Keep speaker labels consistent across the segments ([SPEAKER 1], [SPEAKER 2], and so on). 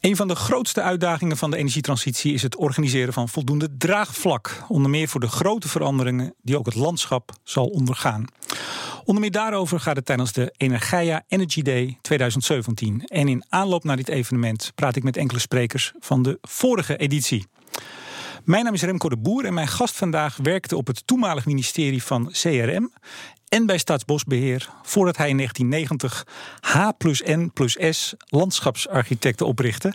[SPEAKER 1] Een van de grootste uitdagingen van de energietransitie is het organiseren van voldoende draagvlak. Onder meer voor de grote veranderingen die ook het landschap zal ondergaan. Onder meer daarover gaat het tijdens de Energia Energy Day 2017. En in aanloop naar dit evenement praat ik met enkele sprekers van de vorige editie. Mijn naam is Remco de Boer en mijn gast vandaag werkte op het toenmalig ministerie van CRM en bij Staatsbosbeheer voordat hij in 1990 H plus N plus S landschapsarchitecten oprichtte.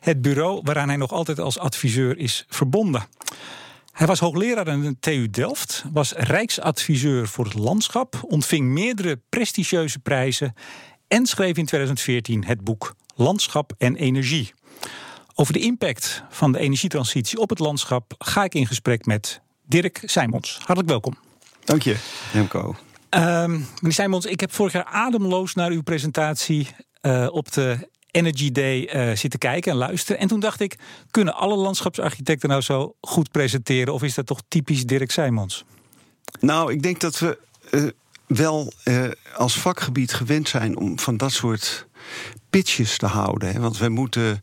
[SPEAKER 1] Het bureau waaraan hij nog altijd als adviseur is verbonden. Hij was hoogleraar aan de TU Delft, was rijksadviseur voor het landschap, ontving meerdere prestigieuze prijzen en schreef in 2014 het boek Landschap en Energie. Over de impact van de energietransitie op het landschap ga ik in gesprek met Dirk Simons. Hartelijk welkom.
[SPEAKER 2] Dank je, Remco.
[SPEAKER 1] Um, meneer Simons, ik heb vorig jaar ademloos naar uw presentatie uh, op de Energy Day uh, zitten kijken en luisteren. En toen dacht ik, kunnen alle landschapsarchitecten nou zo goed presenteren? Of is dat toch typisch Dirk Simons?
[SPEAKER 2] Nou, ik denk dat we uh, wel als vakgebied gewend zijn om van dat soort pitches te houden. Hè? Want we moeten,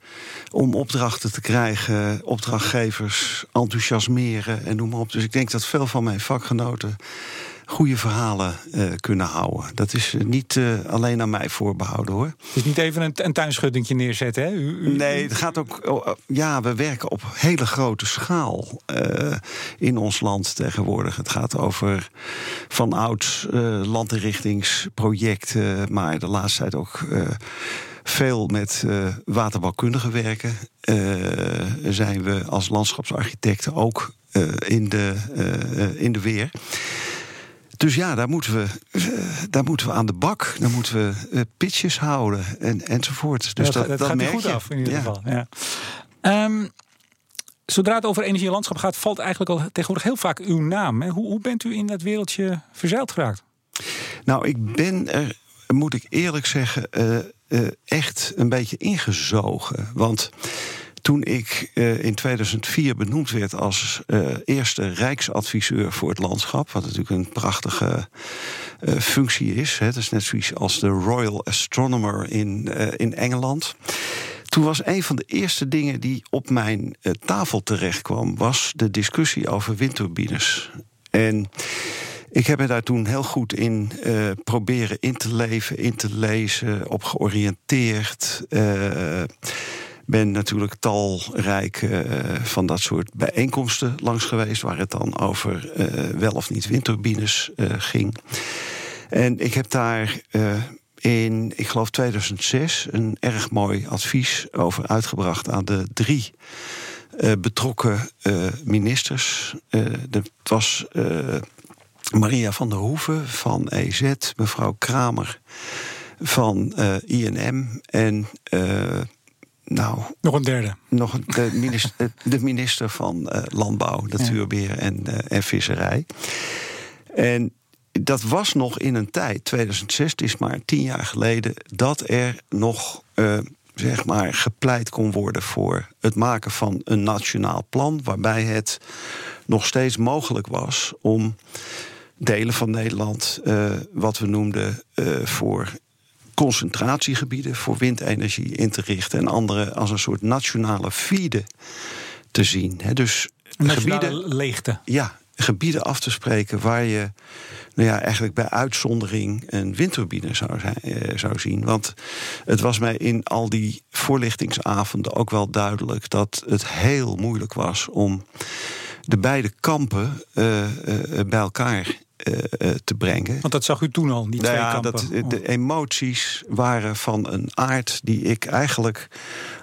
[SPEAKER 2] om opdrachten te krijgen, opdrachtgevers enthousiasmeren en noem maar op. Dus ik denk dat veel van mijn vakgenoten goede verhalen uh, kunnen houden. Dat is uh, niet uh, alleen aan mij voorbehouden hoor.
[SPEAKER 1] Is niet even een, een tuinschuddingje neerzetten, hè? U,
[SPEAKER 2] u, nee, het gaat ook. Oh, ja, we werken op hele grote schaal in ons land tegenwoordig. Het gaat over van ouds landinrichtingsprojecten, maar de laatste tijd ook veel met uh, waterbouwkundigen werken. Uh, zijn we als landschapsarchitecten ook uh, in, de, in de weer. Dus ja, daar moeten we, daar moeten we aan de bak. Daar moeten we pitches houden en, enzovoort. Dus
[SPEAKER 1] ja,
[SPEAKER 2] dat,
[SPEAKER 1] dat,
[SPEAKER 2] dat,
[SPEAKER 1] gaat
[SPEAKER 2] merk
[SPEAKER 1] goed
[SPEAKER 2] je.
[SPEAKER 1] af in ieder
[SPEAKER 2] ja.
[SPEAKER 1] geval. Ja. Um, zodra het over energie en landschap gaat, valt eigenlijk al tegenwoordig heel vaak uw naam. Hè? Hoe, hoe bent u in dat wereldje verzeild geraakt?
[SPEAKER 2] Nou, ik ben er, moet ik eerlijk zeggen, uh, uh, echt een beetje ingezogen. Want toen ik uh, in 2004 benoemd werd als uh, eerste Rijksadviseur voor het landschap, wat natuurlijk een prachtige uh, functie is, hè, dat is net zoiets als de Royal Astronomer in, in Engeland. Toen was een van de eerste dingen die op mijn tafel terecht kwam, was de discussie over windturbines. En ik heb me daar toen heel goed in proberen in te leven, in te lezen, op georiënteerd. Ben natuurlijk talrijk uh, van dat soort bijeenkomsten langs geweest, waar het dan over wel of niet windturbines ging. En ik heb daar in, ik geloof 2006, een erg mooi advies over uitgebracht aan de drie betrokken ministers. dat was. Maria van der Hoeven van EZ, mevrouw Kramer van INM en nou,
[SPEAKER 1] nog een derde.
[SPEAKER 2] Nog de minister, de minister van uh, Landbouw, Natuurbeheer ja. en, en Visserij. En dat was nog in een tijd, 2006, het is maar tien jaar geleden, dat er nog zeg maar gepleit kon worden voor het maken van een nationaal plan, waarbij het nog steeds mogelijk was om delen van Nederland, uh, wat we noemden uh, voor concentratiegebieden voor windenergie in te richten en andere als een soort nationale feeden te zien. He, dus
[SPEAKER 1] gebieden leegte.
[SPEAKER 2] Ja, gebieden af te spreken waar je nou ja, eigenlijk bij uitzondering een windturbine zou, zijn, uh, zou zien. Want het was mij in al die voorlichtingsavonden ook wel duidelijk dat het heel moeilijk was om de beide kampen uh, uh, bij elkaar te brengen.
[SPEAKER 1] Want dat zag u toen al, die
[SPEAKER 2] nou
[SPEAKER 1] twee
[SPEAKER 2] ja,
[SPEAKER 1] kampen.
[SPEAKER 2] Dat, de emoties waren van een aard die ik eigenlijk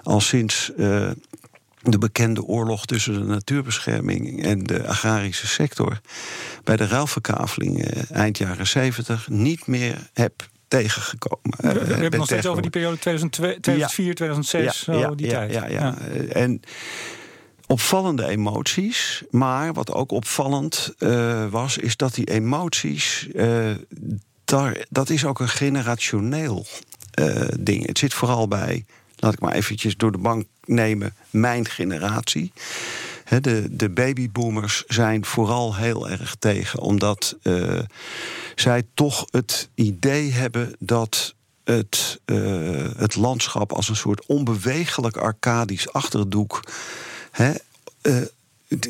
[SPEAKER 2] al sinds uh, de bekende oorlog tussen de natuurbescherming en de agrarische sector bij de ruilverkaveling uh, eind jaren 70 niet meer heb tegengekomen.
[SPEAKER 1] We, we hebben het nog steeds over die periode 2002, 2004, ja. 2006,
[SPEAKER 2] ja,
[SPEAKER 1] zo,
[SPEAKER 2] ja,
[SPEAKER 1] die tijd.
[SPEAKER 2] Ja, ja. En opvallende emoties. Maar wat ook opvallend uh, was, is dat die emoties. Uh, daar, dat is ook een generationeel uh, ding. Het zit vooral bij, laat ik maar eventjes door de bank nemen, mijn generatie. De, de babyboomers zijn vooral heel erg tegen, omdat zij toch het idee hebben dat het, het landschap als een soort onbewegelijk arcadisch achterdoek. Hè,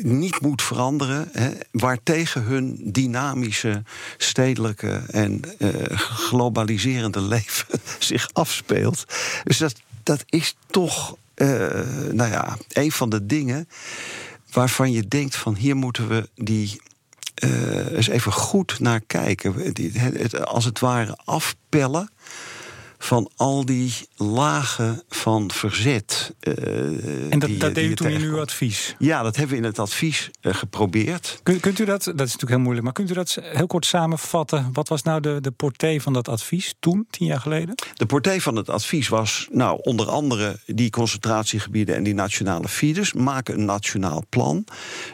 [SPEAKER 2] niet moet veranderen, hè, waartegen hun dynamische, stedelijke en globaliserende leven zich afspeelt. Dus dat, dat is toch, nou ja, een van de dingen waarvan je denkt van hier moeten we die eens even goed naar kijken. Als het ware afpellen van al die lagen van verzet.
[SPEAKER 1] Uh, en dat, dat deed u toen in uw advies?
[SPEAKER 2] Ja, dat hebben we in het advies uh, geprobeerd.
[SPEAKER 1] Kunt, kunt, u dat, dat is natuurlijk heel moeilijk, maar kunt u dat heel kort samenvatten? Wat was nou de, de portée van dat advies toen, tien jaar geleden?
[SPEAKER 2] De portée van het advies was, nou, onder andere die concentratiegebieden en die nationale feeders. Maak een nationaal plan.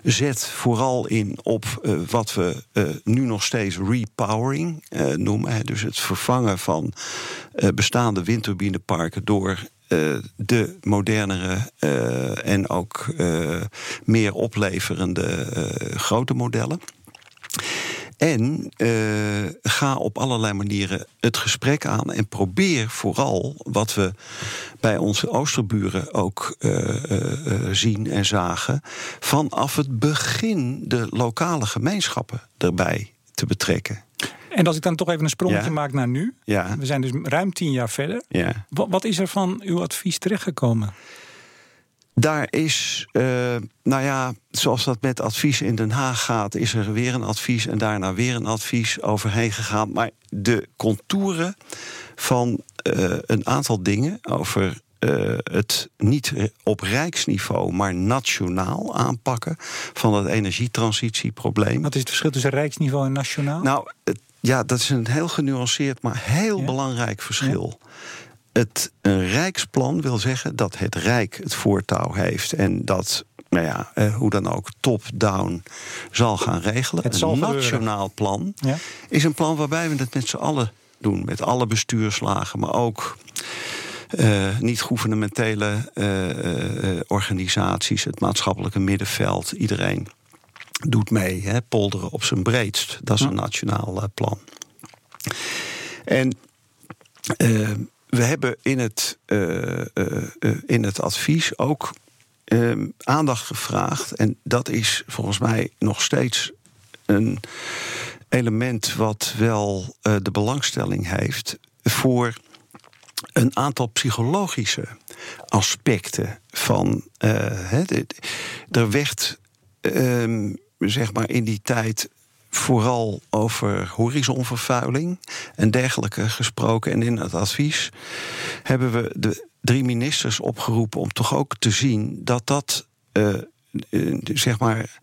[SPEAKER 2] Zet vooral in op uh, wat we nu nog steeds repowering noemen. Hè, dus het vervangen van bestaande windturbineparken door uh, de modernere uh, en ook uh, meer opleverende grote modellen. En ga op allerlei manieren het gesprek aan en probeer vooral wat we bij onze oosterburen ook zien en zagen, vanaf het begin de lokale gemeenschappen erbij te betrekken.
[SPEAKER 1] En als ik dan toch even een sprongetje maak naar nu.
[SPEAKER 2] Ja.
[SPEAKER 1] We zijn dus ruim tien jaar verder.
[SPEAKER 2] Ja.
[SPEAKER 1] Wat, wat is er van uw advies terechtgekomen?
[SPEAKER 2] Daar is, uh, nou ja, zoals dat met advies in Den Haag gaat, is er weer een advies en daarna weer een advies overheen gegaan. Maar de contouren van uh, een aantal dingen over uh, het niet op rijksniveau, maar nationaal aanpakken van het energietransitieprobleem.
[SPEAKER 1] Wat is het verschil tussen rijksniveau en nationaal?
[SPEAKER 2] Nou, het, ja, dat is een heel genuanceerd, maar heel belangrijk verschil. Het, een rijksplan wil zeggen dat het Rijk het voortouw heeft en dat nou ja, eh, hoe dan ook, top-down zal gaan regelen.
[SPEAKER 1] Het
[SPEAKER 2] een nationaal plan
[SPEAKER 1] ja?
[SPEAKER 2] is een plan waarbij we het met z'n allen doen. Met alle bestuurslagen, maar ook uh, niet-gouvernementele uh, organisaties, het maatschappelijke middenveld, iedereen doet mee. Hè, polderen op zijn breedst. Dat is een nationaal uh, plan. En uh, we hebben in het, uh, in het advies ook ehm, aandacht gevraagd. En dat is volgens mij nog steeds een element wat wel de belangstelling heeft voor een aantal psychologische aspecten van. er werd ehm, zeg maar in die tijd vooral over horizonvervuiling en dergelijke gesproken. En in het advies hebben we de drie ministers opgeroepen om toch ook te zien dat dat, uh, zeg maar.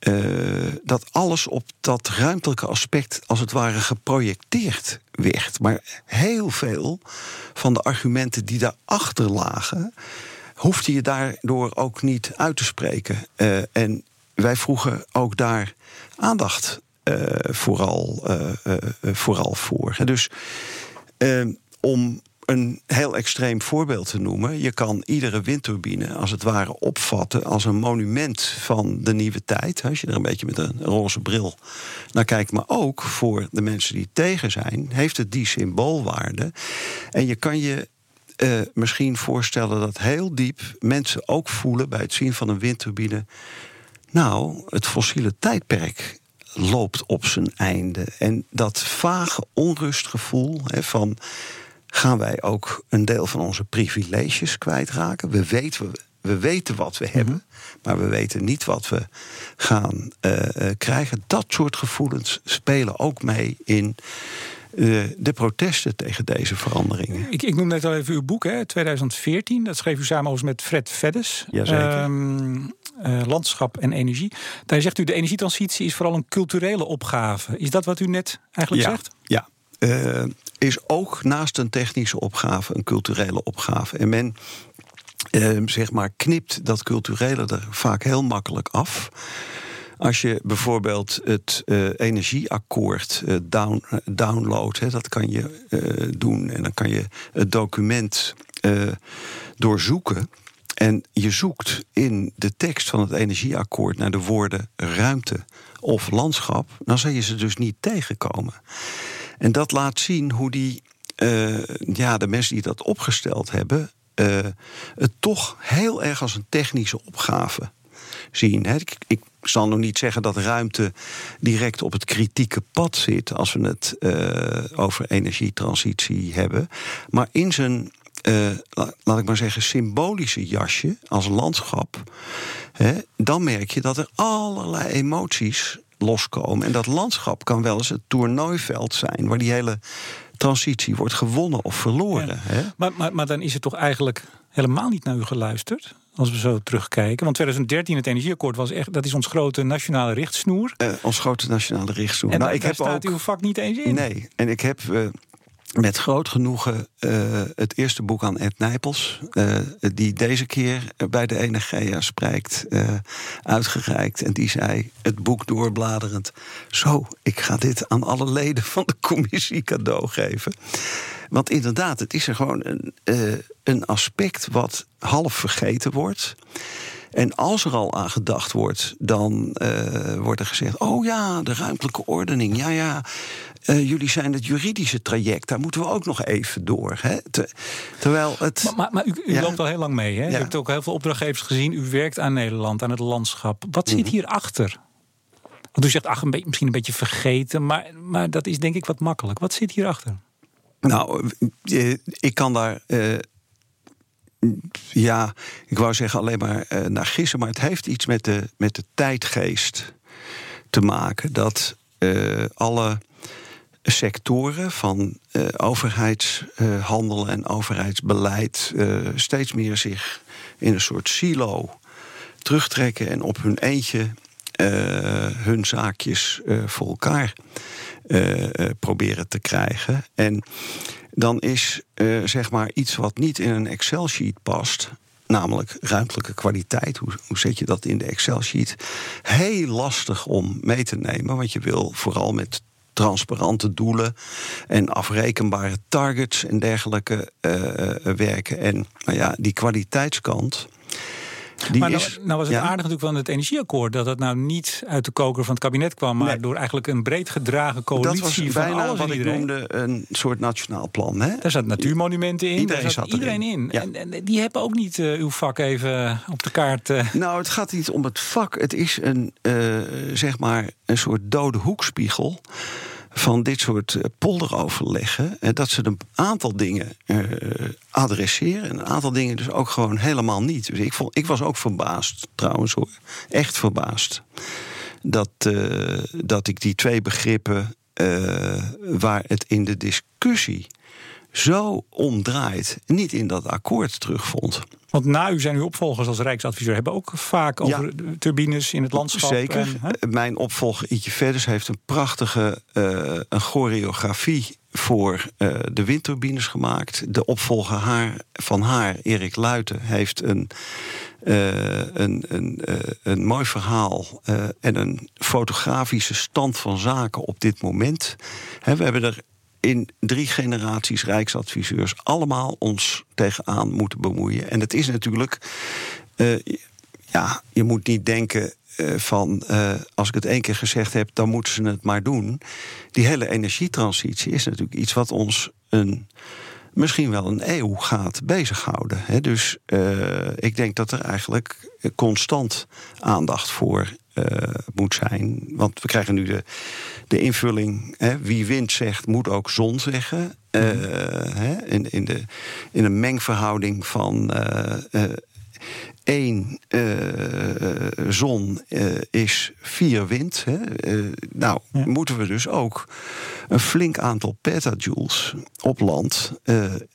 [SPEAKER 2] Uh, dat alles op dat ruimtelijke aspect als het ware geprojecteerd werd. Maar heel veel van de argumenten die daarachter lagen, hoefde je daardoor ook niet uit te spreken. En wij vroegen ook daar aandacht uh, vooral, uh, uh, vooral voor. Dus om een heel extreem voorbeeld te noemen. Je kan iedere windturbine als het ware opvatten als een monument van de nieuwe tijd. Als je er een beetje met een roze bril naar kijkt. Maar ook voor de mensen die tegen zijn, heeft het die symboolwaarde. En je kan je uh, misschien voorstellen dat heel diep mensen ook voelen bij het zien van een windturbine nou, het fossiele tijdperk loopt op zijn einde. En dat vage onrustgevoel hè, van gaan wij ook een deel van onze privileges kwijtraken? We weten, we weten wat we hebben, mhm. maar we weten niet wat we gaan uh, krijgen. Dat soort gevoelens spelen ook mee in de protesten tegen deze veranderingen.
[SPEAKER 1] Ik, ik noem net al even uw boek, hè, 2014. Dat schreef u samen met Fred Veddes.
[SPEAKER 2] Jazeker. Um,
[SPEAKER 1] uh, landschap en energie. Daar zegt u de energietransitie is vooral een culturele opgave. Is dat wat u net eigenlijk
[SPEAKER 2] ja,
[SPEAKER 1] zegt?
[SPEAKER 2] Ja, uh, is ook naast een technische opgave een culturele opgave. En men uh, zeg maar knipt dat culturele er vaak heel makkelijk af. Als je bijvoorbeeld het uh, energieakkoord uh, down, uh, downloadt, dat kan je doen en dan kan je het document doorzoeken. En je zoekt in de tekst van het energieakkoord naar de woorden ruimte of landschap, dan zal je ze dus niet tegenkomen. En dat laat zien hoe die ja, de mensen die dat opgesteld hebben, het toch heel erg als een technische opgave zien. Ik, ik, zal nog niet zeggen dat ruimte direct op het kritieke pad zit als we het over energietransitie hebben. Maar in zijn uh, laat ik maar zeggen, symbolische jasje als landschap, hè, dan merk je dat er allerlei emoties loskomen. En dat landschap kan wel eens het toernooiveld zijn waar die hele transitie wordt gewonnen of verloren. Hè?
[SPEAKER 1] Maar, maar, maar dan is het toch eigenlijk helemaal niet naar u geluisterd? Als we zo terugkijken. Want 2013, het energieakkoord, was echt, dat is ons grote nationale richtsnoer.
[SPEAKER 2] Uh, ons grote nationale richtsnoer.
[SPEAKER 1] En nou, ik daar heb staat ook, uw vak niet eens in.
[SPEAKER 2] Nee, en ik heb uh, met groot genoegen uh, het eerste boek aan Ed Nijpels, uh, die deze keer bij de Energia spreekt, uh, uitgereikt. En die zei, het boek doorbladerend, zo, ik ga dit aan alle leden van de commissie cadeau geven. Want inderdaad, het is er gewoon een, een aspect wat half vergeten wordt. En als er al aan gedacht wordt, dan uh, wordt er gezegd: Oh ja, de ruimtelijke ordening. Ja, ja. Uh, jullie zijn het juridische traject, daar moeten we ook nog even door. Hè? terwijl het.
[SPEAKER 1] Maar, maar, maar u, u loopt al heel lang mee. Hè? Ja. U hebt ook heel veel opdrachtgevers gezien. U werkt aan Nederland, aan het landschap. Wat zit mhm. hierachter? Want u zegt, ach, een beetje, misschien een beetje vergeten, maar, maar dat is denk ik wat makkelijk. Wat zit hierachter?
[SPEAKER 2] Nou, eh, ik kan daar ja, ik wou zeggen alleen maar uh, naar gissen, maar het heeft iets met de, met de tijdgeest te maken. Dat uh, alle sectoren van uh, overheidshandel en overheidsbeleid steeds meer zich in een soort silo terugtrekken en op hun eentje hun zaakjes voor elkaar proberen te krijgen. En dan is uh, zeg maar iets wat niet in een Excel-sheet past, namelijk ruimtelijke kwaliteit. Hoe, hoe zet je dat in de Excel-sheet? Heel lastig om mee te nemen, want je wil vooral met transparante doelen en afrekenbare targets en dergelijke uh, werken. En nou ja, die kwaliteitskant
[SPEAKER 1] maar nou, nou, was het aardig natuurlijk van het energieakkoord dat het nou niet uit de koker van het kabinet kwam, maar door eigenlijk een breed gedragen coalitie dat was
[SPEAKER 2] bijna
[SPEAKER 1] van alles
[SPEAKER 2] wat ik noemde een soort nationaal plan. Hè?
[SPEAKER 1] Daar zat natuurmonumenten in, iedereen daar zat, iedereen in. En, en, die hebben ook niet uh, uw vak even op de kaart. Uh.
[SPEAKER 2] Nou, het gaat niet om het vak. Het is een, uh, zeg maar, een soort dode hoekspiegel van dit soort eh, polderoverleggen. Eh, dat ze een aantal dingen uh, adresseren. En een aantal dingen dus ook gewoon helemaal niet. Dus ik, ik was ook verbaasd trouwens hoor. Echt verbaasd. Dat, dat ik die twee begrippen waar het in de discussie zo omdraait, niet in dat akkoord terugvond.
[SPEAKER 1] Want na u zijn uw opvolgers als Rijksadviseur hebben ook vaak over turbines in het landschap.
[SPEAKER 2] Zeker. Mijn opvolger Ietje Verders heeft een prachtige uh, een choreografie voor uh, de windturbines gemaakt. De opvolger haar, van haar, Erik Luiten, heeft een, uh, een, een, een mooi verhaal en een fotografische stand van zaken op dit moment. we hebben er in drie generaties rijksadviseurs allemaal ons tegenaan moeten bemoeien. En het is natuurlijk, uh, ja, je moet niet denken uh, van uh, als ik het één keer gezegd heb, dan moeten ze het maar doen. Die hele energietransitie is natuurlijk iets wat ons een misschien wel een eeuw gaat bezighouden. Hè. Dus ik denk dat er eigenlijk constant aandacht voor moet zijn. Want we krijgen nu de, de invulling. Hè, wie wind zegt, moet ook zon zeggen. Uh, hè, in, in, de, in een mengverhouding van uh, één zon is vier wind. Hè. nou, moeten we dus ook een flink aantal petajoules op land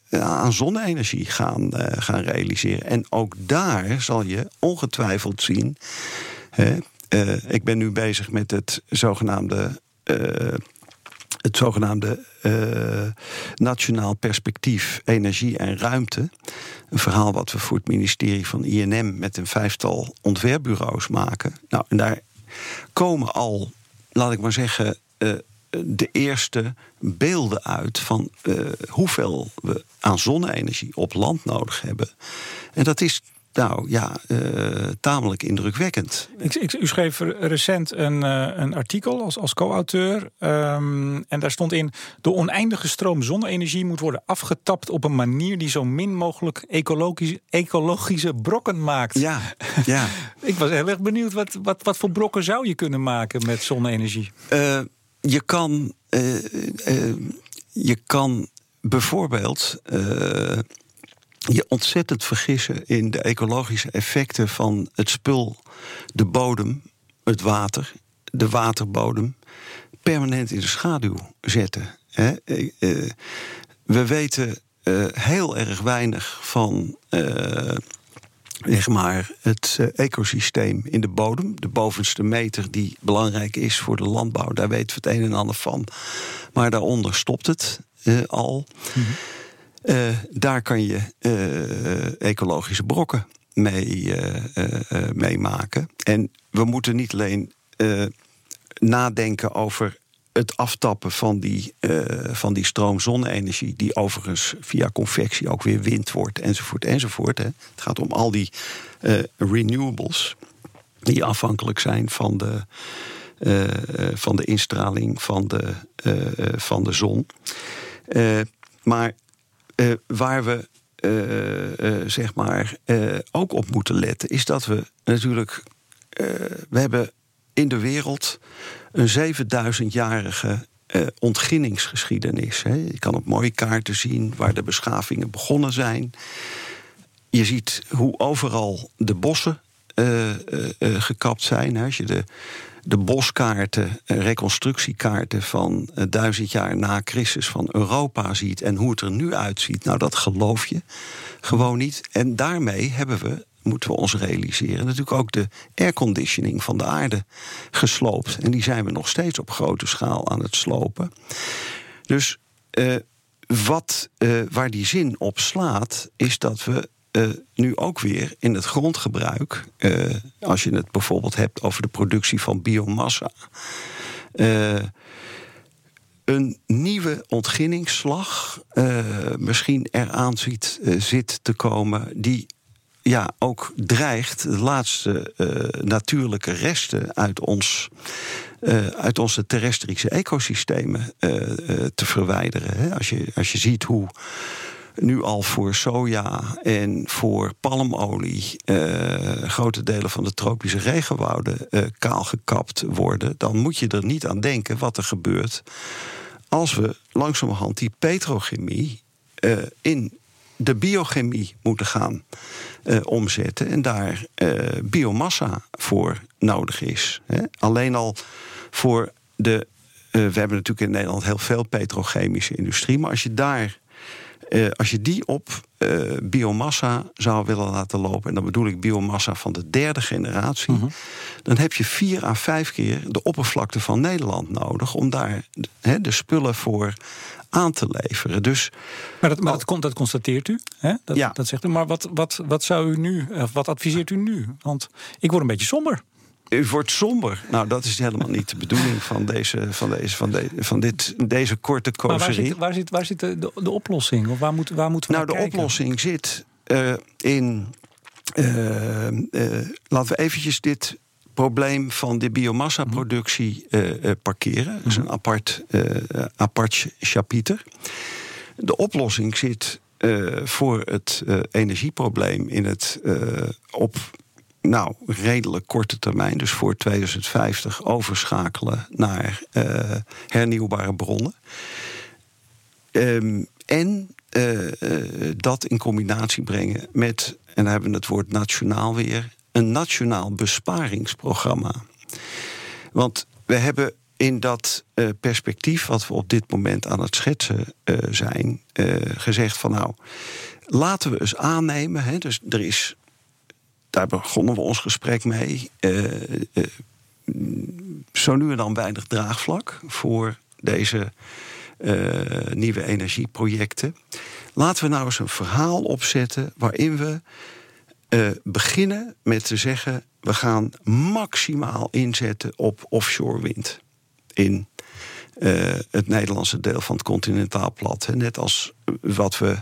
[SPEAKER 2] aan zonne-energie gaan, gaan realiseren. En ook daar zal je ongetwijfeld zien. Uh, ik ben nu bezig met het zogenaamde. Uh, het zogenaamde uh, Nationaal Perspectief Energie en Ruimte. Een verhaal wat we voor het ministerie van INM met een vijftal ontwerpbureaus maken. Nou, en daar komen al, laat ik maar zeggen, de eerste beelden uit van hoeveel we aan zonne-energie op land nodig hebben. En dat is nou ja, uh, tamelijk indrukwekkend.
[SPEAKER 1] Ik, ik, u schreef recent een, uh, een artikel als, als co-auteur. Um, en daar stond in: de oneindige stroom zonne-energie moet worden afgetapt op een manier die zo min mogelijk ecologisch, ecologische brokken maakt.
[SPEAKER 2] Ja, ja.
[SPEAKER 1] ik was heel erg benieuwd, wat, wat, wat voor brokken zou je kunnen maken met zonne-energie?
[SPEAKER 2] Uh, je kan. je kan bijvoorbeeld je ontzettend vergissen in de ecologische effecten van het spul, de bodem, het water, de waterbodem, permanent in de schaduw zetten. Eh, eh, we weten eh, heel erg weinig van zeg maar, het ecosysteem in de bodem. De bovenste meter die belangrijk is voor de landbouw, daar weten we het een en ander van. Maar daaronder stopt het al. Mm uh, daar kan je uh, ecologische brokken mee, uh, mee, maken. En we moeten niet alleen nadenken over het aftappen van die, van die stroom zonne-energie, die overigens via convectie ook weer wind wordt, enzovoort, enzovoort. Hè. Het gaat om al die renewables die afhankelijk zijn van de, van de instraling van de, van de zon. maar uh, waar we uh, uh, zeg maar ook op moeten letten, is dat we natuurlijk. we hebben in de wereld een 7000-jarige ontginningsgeschiedenis. Hè. Je kan op mooie kaarten zien waar de beschavingen begonnen zijn. Je ziet hoe overal de bossen gekapt zijn. Als je de de boskaarten, eh, reconstructiekaarten van uh, duizend jaar na Christus van Europa ziet en hoe het er nu uitziet, nou dat geloof je gewoon niet. En daarmee hebben we, moeten we ons realiseren, natuurlijk ook de airconditioning van de aarde gesloopt. En die zijn we nog steeds op grote schaal aan het slopen. Dus uh, wat, waar die zin op slaat, is dat we uh, nu ook weer in het grondgebruik, uh, als je het bijvoorbeeld hebt over de productie van biomassa, uh, een nieuwe ontginningsslag misschien eraan ziet, zit te komen, die ja, ook dreigt de laatste natuurlijke resten uit ons. uit onze terrestrische ecosystemen te verwijderen. Hè. Als, je, als je ziet hoe nu al voor soja en voor palmolie uh, grote delen van de tropische regenwouden uh, kaal gekapt worden, dan moet je er niet aan denken wat er gebeurt als we langzamerhand die petrochemie uh, in de biochemie moeten gaan omzetten en daar biomassa voor nodig is. Hè. Alleen al voor de. we hebben natuurlijk in Nederland heel veel petrochemische industrie, maar als je daar uh, als je die op uh, biomassa zou willen laten lopen, en dan bedoel ik biomassa van de derde generatie, -hmm. dan heb je vier à vijf keer de oppervlakte van Nederland nodig om daar he, de spullen voor aan te leveren. Dus,
[SPEAKER 1] maar dat, maar dat, dat constateert u? Hè? Dat, ja. dat zegt u. Maar wat, wat, wat zou u nu, wat adviseert u nu? Want ik word een beetje somber.
[SPEAKER 2] U wordt somber. Nou, dat is helemaal niet de bedoeling van, deze, van, deze, van, de, van dit, deze korte.
[SPEAKER 1] Waar zit, waar zit, waar zit de, de, oplossing? Of waar, moet, waar moeten we
[SPEAKER 2] Nou, de
[SPEAKER 1] kijken?
[SPEAKER 2] oplossing zit uh, in... Uh, uh, laten we eventjes dit probleem van de biomassa-productie parkeren. Dat is een apart, apart chapiter. De oplossing zit voor het energieprobleem in het op nou, redelijk korte termijn, dus voor 2050, overschakelen naar uh, hernieuwbare bronnen. Um, en uh, uh, dat in combinatie brengen met, en dan hebben we het woord nationaal weer, een nationaal besparingsprogramma. Want we hebben in dat perspectief, wat we op dit moment aan het schetsen zijn, gezegd van nou, laten we eens aannemen, hè, dus er is daar begonnen we ons gesprek mee. Uh, zo nu en dan weinig draagvlak voor deze uh, nieuwe energieprojecten. Laten we nou eens een verhaal opzetten waarin we beginnen met te zeggen: we gaan maximaal inzetten op offshore wind in het Nederlandse deel van het continentaal plat. Net als wat we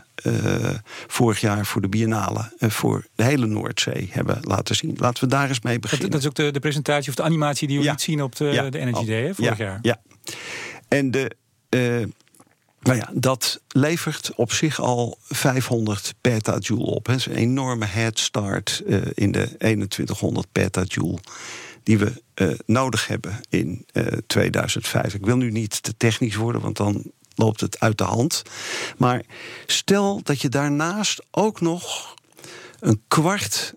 [SPEAKER 2] vorig jaar voor de Biennale voor de hele Noordzee hebben laten zien. Laten we daar eens mee beginnen.
[SPEAKER 1] Dat, is ook de, de, presentatie of de animatie die we ja. zien op de, de Energy Day vorig jaar.
[SPEAKER 2] Ja, en de, nou ja, dat levert op zich al 500 petajoule op. Dat is een enorme head start uh, in de 2100 petajoule die we uh, nodig hebben in uh, eh, 2005. Ik wil nu niet te technisch worden, want dan loopt het uit de hand. Maar stel dat je daarnaast ook nog een kwart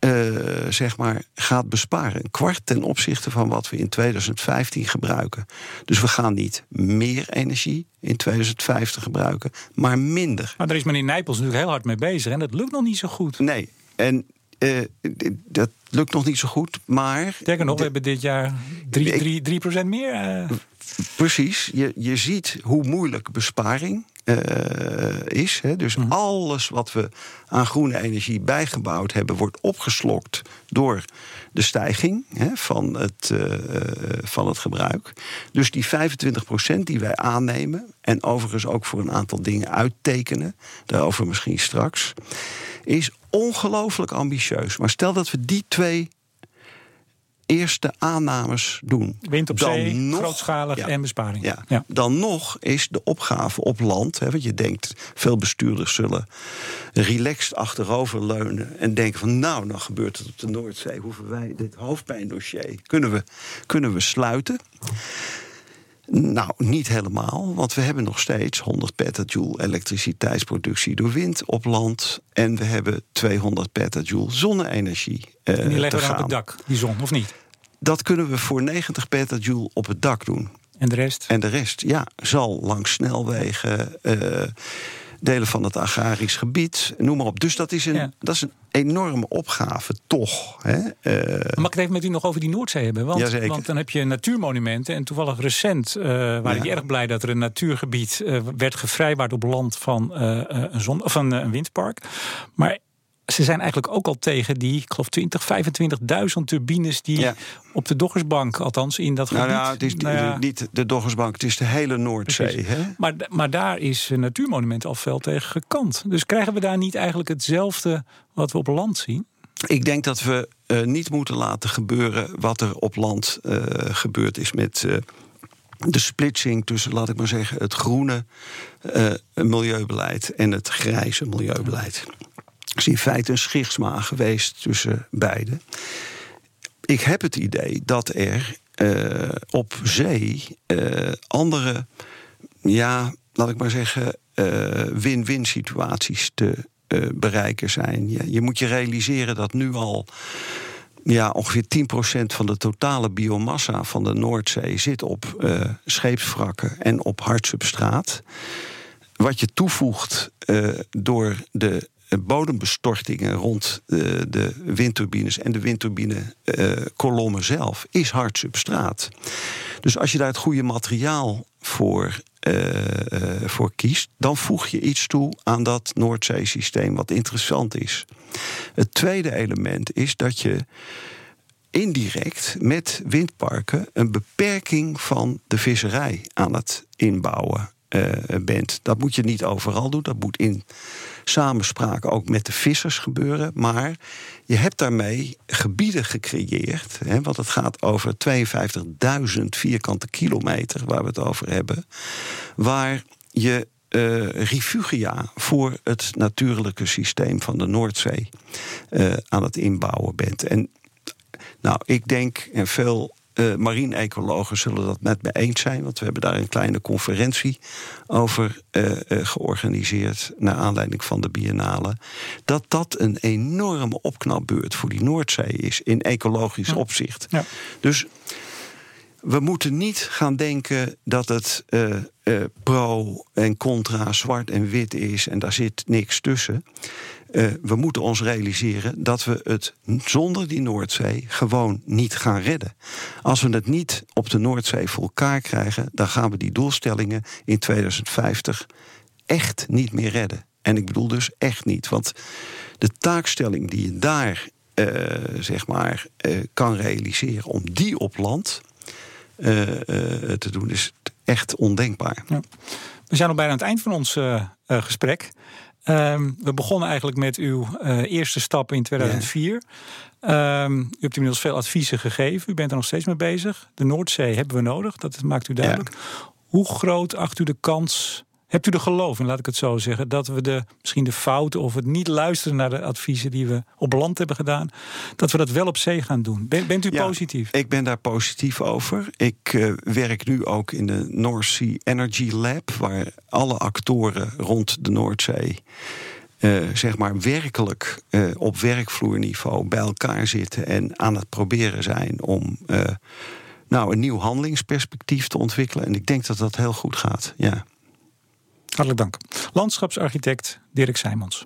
[SPEAKER 2] uh, zeg maar, gaat besparen. Een kwart ten opzichte van wat we in 2015 gebruiken. Dus we gaan niet meer energie in 2050 gebruiken, maar minder.
[SPEAKER 1] Maar daar is meneer Nijpels natuurlijk heel hard mee bezig en dat lukt nog niet zo goed.
[SPEAKER 2] Nee, en uh, dat lukt nog niet zo goed, maar...
[SPEAKER 1] Sterker nog, we hebben dit jaar 3%, meer. Uh.
[SPEAKER 2] Precies, je, je ziet hoe moeilijk besparing is. Hè. Dus mhm. alles wat we aan groene energie bijgebouwd hebben, wordt opgeslokt door de stijging hè, van, het, uh, van het gebruik. Dus die 25% die wij aannemen, en overigens ook voor een aantal dingen uittekenen, daarover misschien straks, is ongelooflijk ambitieus. Maar stel dat we die twee eerste aannames doen.
[SPEAKER 1] Wind op dan zee, nog, grootschalig en besparing.
[SPEAKER 2] Ja, ja, Dan nog is de opgave op land... Hè, want je denkt, veel bestuurders zullen relaxed achterover leunen... en denken van, nou, dan gebeurt het op de Noordzee. Hoeven wij dit hoofdpijndossier, kunnen we, kunnen we sluiten... Nou, niet helemaal, want we hebben nog steeds 100 petajoule elektriciteitsproductie door wind op land. En we hebben 200 petajoule zonne-energie.
[SPEAKER 1] Uh, en die leggen we op het dak, die zon, of niet?
[SPEAKER 2] Dat kunnen we voor 90 petajoule op het dak doen.
[SPEAKER 1] En de rest?
[SPEAKER 2] En de rest, ja, zal langs snelwegen. Uh, delen van het agrarisch gebied, noem maar op. Dus dat is een, dat is een enorme opgave, toch. Hè? Uh,
[SPEAKER 1] Mag ik het even met u nog over die Noordzee hebben? Want, want dan heb je natuurmonumenten. En toevallig recent uh, waren die erg blij dat er een natuurgebied uh, werd gevrijwaard op land van, een, zon, of een, een windpark. Maar ze zijn eigenlijk ook al tegen die, ik geloof 20, 25.000 turbines die op de Doggersbank, althans in dat
[SPEAKER 2] nou
[SPEAKER 1] gebied.
[SPEAKER 2] Ja, het is nou niet de Doggersbank, het is de hele Noordzee. Hè?
[SPEAKER 1] Maar, maar daar is Natuurmonument al veel tegen gekant. Dus krijgen we daar niet eigenlijk hetzelfde wat we op land zien?
[SPEAKER 2] Ik denk dat we uh, niet moeten laten gebeuren wat er op land uh, gebeurd is met. Uh, de splitsing tussen, laat ik maar zeggen, het groene milieubeleid en het grijze milieubeleid is in feite een schichtsma geweest tussen beide. Ik heb het idee dat er uh, op zee uh, andere, ja, laat ik maar zeggen, uh, win-win situaties te bereiken zijn. Je, je, moet je realiseren dat nu al ja, ongeveer 10% van de totale biomassa van de Noordzee zit op scheepswrakken en op hardsubstraat. Wat je toevoegt door de bodembestortingen rond de, de windturbines en de windturbinekolommen zelf is hard substraat. Dus als je daar het goede materiaal voor, uh, voor kiest, dan voeg je iets toe aan dat Noordzeesysteem wat interessant is. Het tweede element is dat je indirect met windparken een beperking van de visserij aan het inbouwen bent. Dat moet je niet overal doen. Dat moet in samenspraak ook met de vissers gebeuren. Maar je hebt daarmee gebieden gecreëerd. Hè, want het gaat over 52.000 vierkante kilometer waar we het over hebben. Waar je uh, refugia voor het natuurlijke systeem van de Noordzee uh, aan het inbouwen bent. En nou, ik denk, en veel uh, marine-ecologen zullen dat met me eens zijn, want we hebben daar een kleine conferentie over uh, uh, georganiseerd naar aanleiding van de biennale. Dat dat een enorme opknapbeurt voor die Noordzee is in ecologisch opzicht. Ja. Dus we moeten niet gaan denken dat het pro en contra zwart en wit is en daar zit niks tussen. Uh, we moeten ons realiseren dat we het zonder die Noordzee gewoon niet gaan redden. Als we het niet op de Noordzee voor elkaar krijgen, dan gaan we die doelstellingen in 2050 echt niet meer redden. En ik bedoel dus echt niet. Want de taakstelling die je daar uh, zeg maar, uh, kan realiseren om die op land te doen, is echt ondenkbaar. Ja.
[SPEAKER 1] We zijn al bijna aan het eind van ons gesprek. Ehm, we begonnen eigenlijk met uw uh, eerste stap in 2004. Ja. Um, u hebt inmiddels veel adviezen gegeven. U bent er nog steeds mee bezig. De Noordzee hebben we nodig, dat maakt u duidelijk. Ja. Hoe groot acht u de kans Hebt u er geloof in, laat ik het zo zeggen, dat we de, misschien de fouten of het niet luisteren naar de adviezen die we op land hebben gedaan, dat we dat wel op zee gaan doen? bent u positief?
[SPEAKER 2] Ik ben daar positief over. Ik uh, werk nu ook in de North Sea Energy Lab, waar alle actoren rond de Noordzee. Uh, zeg maar werkelijk uh, op werkvloerniveau bij elkaar zitten en aan het proberen zijn om nou, een nieuw handelingsperspectief te ontwikkelen. En ik denk dat dat heel goed gaat. Ja.
[SPEAKER 1] Hartelijk dank. Landschapsarchitect Dirk Seymans.